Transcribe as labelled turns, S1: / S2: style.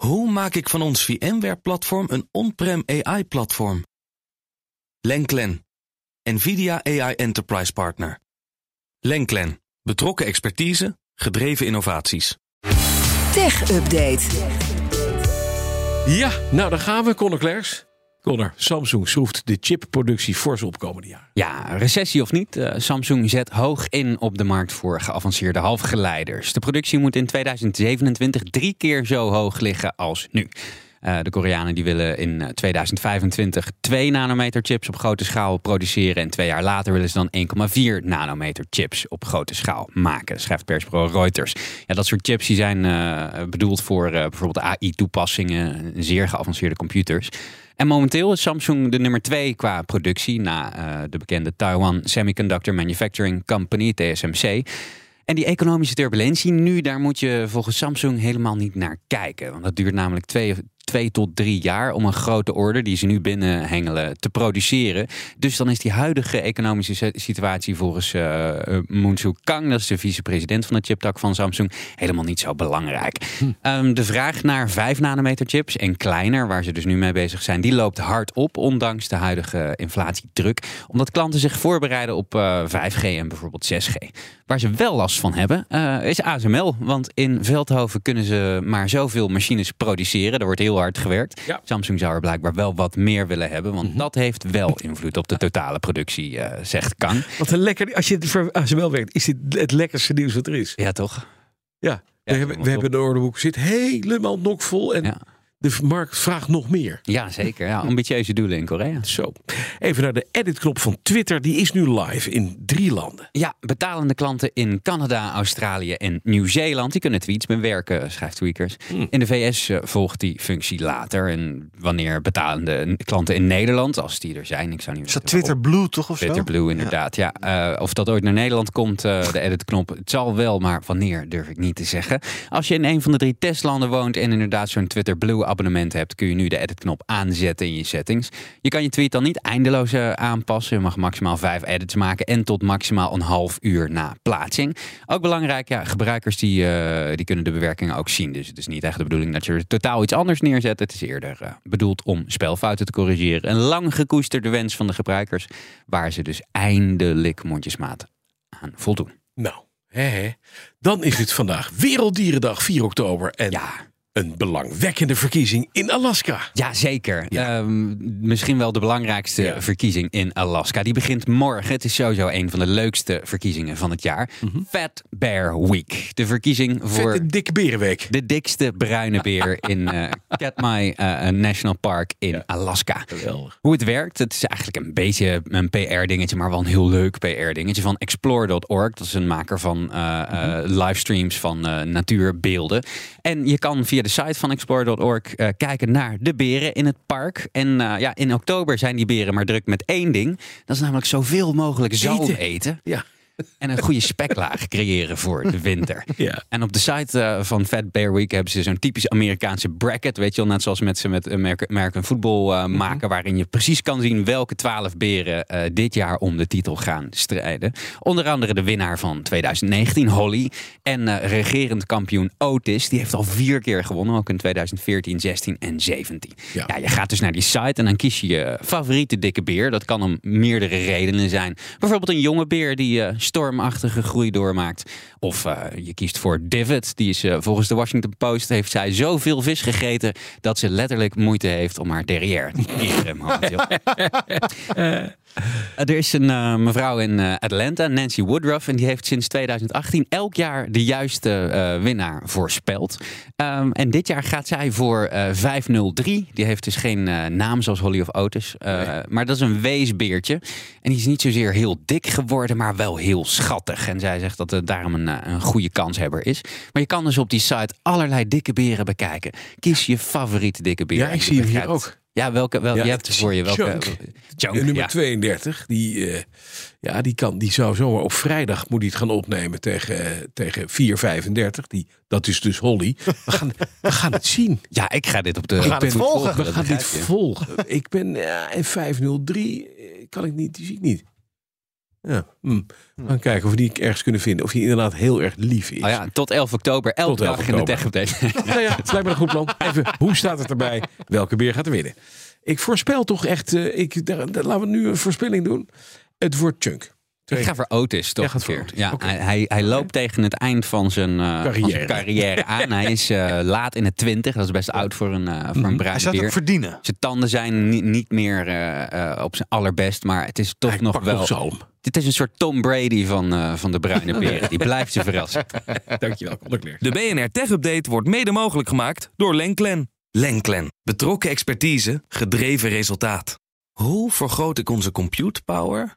S1: Hoe maak ik van ons VMware-platform een on-prem AI-platform? Lenklen, NVIDIA AI Enterprise Partner. Lenklen, betrokken expertise, gedreven innovaties.
S2: Tech Update.
S3: Ja, nou daar gaan we, Conor Clairs. Connor, Samsung schroeft de chipproductie fors op komende jaar.
S4: Ja, recessie of niet, uh, Samsung zet hoog in op de markt voor geavanceerde halfgeleiders. De productie moet in 2027 drie keer zo hoog liggen als nu. Uh, de Koreanen die willen in 2025 2 nanometer chips op grote schaal produceren. En twee jaar later willen ze dan 1,4 nanometer chips op grote schaal maken, schrijft persbureau Reuters. Ja, dat soort chips die zijn bedoeld voor bijvoorbeeld AI-toepassingen, zeer geavanceerde computers. En momenteel is Samsung de nummer twee qua productie na uh, de bekende Taiwan Semiconductor Manufacturing Company, TSMC. En die economische turbulentie nu, daar moet je volgens Samsung helemaal niet naar kijken. Want dat duurt namelijk twee, twee tot drie jaar om een grote order die ze nu binnenhengelen te produceren. Dus dan is die huidige economische situatie volgens uh, Moon Soo Kang, dat is de vicepresident van de chiptak van Samsung, helemaal niet zo belangrijk. Hm. Um, de vraag naar 5 nanometer chips en kleiner, waar ze dus nu mee bezig zijn, die loopt hard op, ondanks de huidige inflatiedruk. Omdat klanten zich voorbereiden op uh, 5G en bijvoorbeeld 6G. Waar ze wel last van hebben, uh, is ASML. Want in Veldhoven kunnen ze maar zoveel machines produceren. Er wordt heel hard gewerkt. Ja. Samsung zou er blijkbaar wel wat meer willen hebben. Want mm -hmm. dat heeft wel invloed op de totale productie, uh, zegt Kang.
S3: Wat een lekker. Als je voor ASML werkt, is dit het lekkerste nieuws wat er is.
S4: Ja, toch?
S3: Ja. we, hebben, we hebben de orderboek zit helemaal nokvol. En ja de markt vraagt nog meer.
S4: Ja, zeker. Ja, ambitieuze doelen in Korea.
S3: Zo. Even naar de edit-knop van Twitter. Die is nu live in drie landen.
S4: Ja, betalende klanten in Canada, Australië en Nieuw-Zeeland... die kunnen tweets bewerken, schrijft Tweakers. Hmm. In de VS eh, volgt die functie later. En wanneer betalende klanten in Nederland, als die er zijn... Ik zou niet
S5: is dat Twitter Blue toch of
S4: Twitter zo? Blue, inderdaad. Ja. ja. Uh, of dat ooit naar Nederland komt, uh, de edit-knop. Het zal wel, maar wanneer durf ik niet te zeggen. Als je in een van de drie testlanden woont... en inderdaad zo'n Twitter Blue abonnement hebt, kun je nu de edit-knop aanzetten in je settings. Je kan je tweet dan niet eindeloos uh, aanpassen. Je mag maximaal vijf edits maken en tot maximaal een half uur na plaatsing. Ook belangrijk, ja, gebruikers die, uh, die kunnen de bewerkingen ook zien. Dus het is niet echt de bedoeling dat je er totaal iets anders neerzet. Het is eerder uh, bedoeld om spelfouten te corrigeren. Een lang gekoesterde wens van de gebruikers, waar ze dus eindelijk mondjesmaat aan voldoen.
S3: Nou, hè, hè. dan is het vandaag Werelddierendag 4 oktober. En ja een belangwekkende verkiezing in Alaska.
S4: Jazeker. Ja. Um, misschien wel de belangrijkste ja. verkiezing in Alaska. Die begint morgen. Het is sowieso een van de leukste verkiezingen van het jaar. Mm -hmm. Fat Bear Week. De verkiezing voor...
S3: dikke berenweek.
S4: De dikste bruine beer in uh, Katmai uh, National Park in ja. Alaska.
S3: Geweldig.
S4: Hoe het werkt, het is eigenlijk een beetje een PR-dingetje, maar wel een heel leuk PR-dingetje van Explore.org. Dat is een maker van uh, mm -hmm. livestreams van natuurbeelden. En je kan via de site van Explore.org uh, kijken naar de beren in het park. En uh, ja, in oktober zijn die beren maar druk met één ding. Dat is namelijk zoveel mogelijk zout eten. eten.
S3: Ja.
S4: En een goede speklaag creëren voor de winter.
S3: Ja.
S4: En op de site uh, van Fat Bear Week hebben ze zo'n typisch Amerikaanse bracket. Weet je wel, net zoals met ze met American voetbal uh, maken. Mm -hmm. Waarin je precies kan zien welke twaalf beren uh, dit jaar om de titel gaan strijden. Onder andere de winnaar van 2019, Holly. En regerend kampioen Otis. Die heeft al vier keer gewonnen. Ook in 2014, 16 en 17. Ja. ja, je gaat dus naar die site en dan kies je je favoriete dikke beer. Dat kan om meerdere redenen zijn. Bijvoorbeeld een jonge beer die stormachtige groei doormaakt. Of uh, je kiest voor Divot. Die is uh, volgens de Washington Post heeft zij zoveel vis gegeten dat ze letterlijk moeite heeft om haar derrière te keren momenteel. er is een uh, mevrouw in Atlanta, Nancy Woodruff, en die heeft sinds 2018 elk jaar de juiste winnaar voorspeld. Um, en dit jaar gaat zij voor 503. Die heeft dus geen naam zoals Holly of Otis, nee. maar dat is een weesbeertje. En die is niet zozeer heel dik geworden, maar wel heel schattig. En zij zegt dat het daarom een, een goede kanshebber is. Maar je kan dus op die site allerlei dikke beren bekijken. Kies je favoriete dikke beer.
S3: Ja, ik zie hem hier ook.
S4: Ja, welke, wel,
S3: ja,
S4: je hebt er voor je welke.
S3: Chunk, nummer ja. 32, die, uh, ja, die, kan, die zou zomaar op vrijdag moet hij het gaan opnemen tegen, uh, tegen 4,35. Die, dat is dus Holly. We gaan, we gaan het zien.
S4: Ja, ik ga dit op de.
S5: We gaan het volgen.
S3: We gaan dit volgen. Ik ben ja, en 503 kan ik niet, die zie ik niet. Ja. Hm. We gaan kijken of we die ergens kunnen vinden. Of hij inderdaad heel erg lief is.
S4: Oh ja, tot 11 oktober, elke
S3: Tot 11
S4: dag in de
S3: oktober.
S4: tech-update.
S3: Nou ja, het lijkt me een goed plan. Even, hoe staat het erbij? Welke beer gaat er winnen? Ik voorspel toch echt... eh, ik, daar, daar- laten we nu een voorspelling doen. Het wordt Chunk.
S4: Ik ga voor Otis, toch? Een keer. Ja, hij, hij, loopt tegen het eind van zijn, eh, van zijn
S3: Carrière.
S4: aan. Hij is eh, laat in het twintig. Dat is best oud voor een, eh voor een
S3: Mhm.
S4: bruine
S5: Hij zou het ook verdienen.
S4: Zijn tanden zijn niet, niet meer op zijn allerbest, maar het is toch
S3: Hij
S4: nog wel. Dit is een soort Tom Brady van, eh, van de bruine beren. Die blijft ze verrassen.
S3: Dankjewel, Conor.
S1: De BNR Tech Update wordt mede mogelijk gemaakt door Lenklen. Lenklen. Betrokken expertise, gedreven resultaat. Hoe vergroot ik onze compute power